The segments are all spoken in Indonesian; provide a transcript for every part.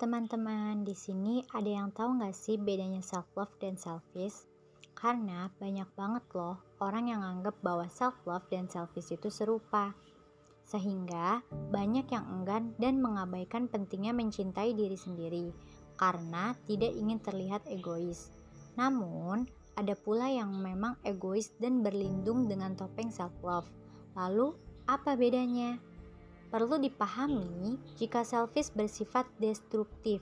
teman-teman, di sini ada yang tahu nggak sih bedanya self love dan selfish? Karena banyak banget loh orang yang anggap bahwa self love dan selfish itu serupa. Sehingga banyak yang enggan dan mengabaikan pentingnya mencintai diri sendiri karena tidak ingin terlihat egois. Namun, ada pula yang memang egois dan berlindung dengan topeng self love. Lalu, apa bedanya? Perlu dipahami jika selfish bersifat destruktif.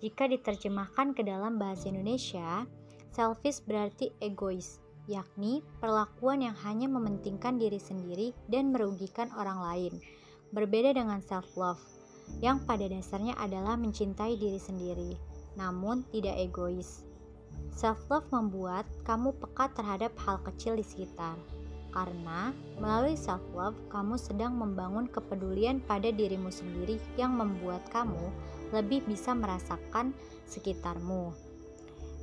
Jika diterjemahkan ke dalam bahasa Indonesia, selfish berarti egois, yakni perlakuan yang hanya mementingkan diri sendiri dan merugikan orang lain. Berbeda dengan self-love, yang pada dasarnya adalah mencintai diri sendiri, namun tidak egois. Self-love membuat kamu peka terhadap hal kecil di sekitar, karena melalui self love kamu sedang membangun kepedulian pada dirimu sendiri yang membuat kamu lebih bisa merasakan sekitarmu.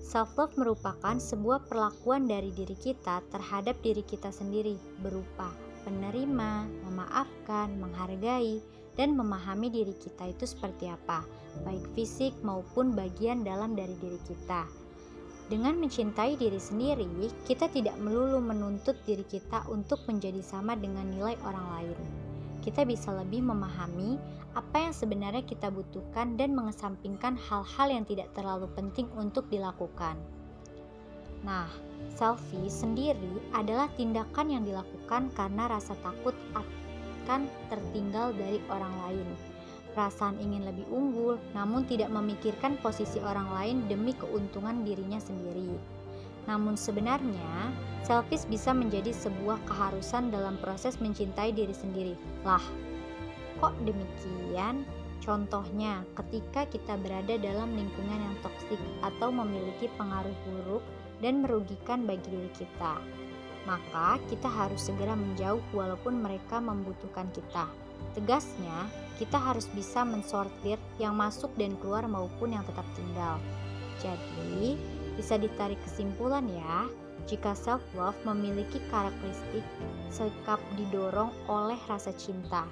Self love merupakan sebuah perlakuan dari diri kita terhadap diri kita sendiri berupa penerima, memaafkan, menghargai, dan memahami diri kita itu seperti apa, baik fisik maupun bagian dalam dari diri kita. Dengan mencintai diri sendiri, kita tidak melulu menuntut diri kita untuk menjadi sama dengan nilai orang lain. Kita bisa lebih memahami apa yang sebenarnya kita butuhkan dan mengesampingkan hal-hal yang tidak terlalu penting untuk dilakukan. Nah, selfie sendiri adalah tindakan yang dilakukan karena rasa takut akan tertinggal dari orang lain perasaan ingin lebih unggul, namun tidak memikirkan posisi orang lain demi keuntungan dirinya sendiri. Namun sebenarnya, selfish bisa menjadi sebuah keharusan dalam proses mencintai diri sendiri. Lah, kok demikian? Contohnya, ketika kita berada dalam lingkungan yang toksik atau memiliki pengaruh buruk dan merugikan bagi diri kita, maka kita harus segera menjauh walaupun mereka membutuhkan kita. Tegasnya, kita harus bisa mensortir yang masuk dan keluar maupun yang tetap tinggal. Jadi, bisa ditarik kesimpulan ya, jika self love memiliki karakteristik sikap didorong oleh rasa cinta,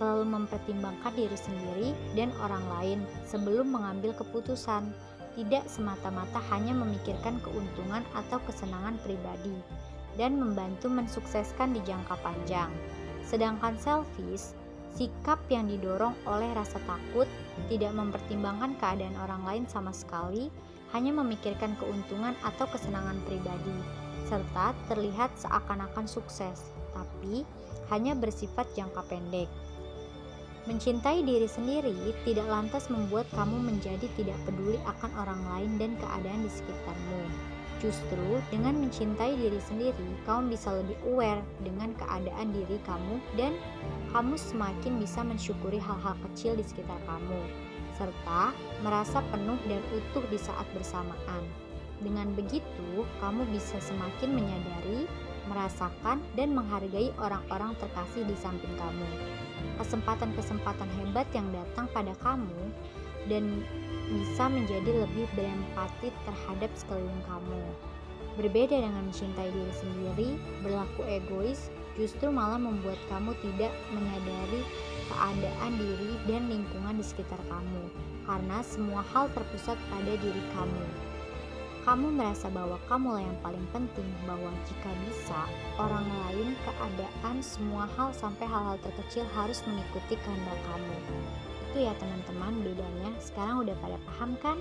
selalu mempertimbangkan diri sendiri dan orang lain sebelum mengambil keputusan, tidak semata-mata hanya memikirkan keuntungan atau kesenangan pribadi, dan membantu mensukseskan di jangka panjang. Sedangkan selfish Sikap yang didorong oleh rasa takut, tidak mempertimbangkan keadaan orang lain sama sekali, hanya memikirkan keuntungan atau kesenangan pribadi, serta terlihat seakan-akan sukses, tapi hanya bersifat jangka pendek. Mencintai diri sendiri tidak lantas membuat kamu menjadi tidak peduli akan orang lain dan keadaan di sekitarmu. Justru dengan mencintai diri sendiri, kamu bisa lebih aware dengan keadaan diri kamu dan kamu semakin bisa mensyukuri hal-hal kecil di sekitar kamu, serta merasa penuh dan utuh di saat bersamaan. Dengan begitu, kamu bisa semakin menyadari, merasakan, dan menghargai orang-orang terkasih di samping kamu. Kesempatan-kesempatan hebat yang datang pada kamu dan bisa menjadi lebih berempati terhadap sekeliling kamu. Berbeda dengan mencintai diri sendiri, berlaku egois justru malah membuat kamu tidak menyadari keadaan diri dan lingkungan di sekitar kamu, karena semua hal terpusat pada diri kamu. Kamu merasa bahwa kamulah yang paling penting, bahwa jika bisa, orang lain, keadaan, semua hal sampai hal-hal terkecil harus mengikuti kehendak kamu. Itu ya teman-teman bedanya. Sekarang udah pada paham kan?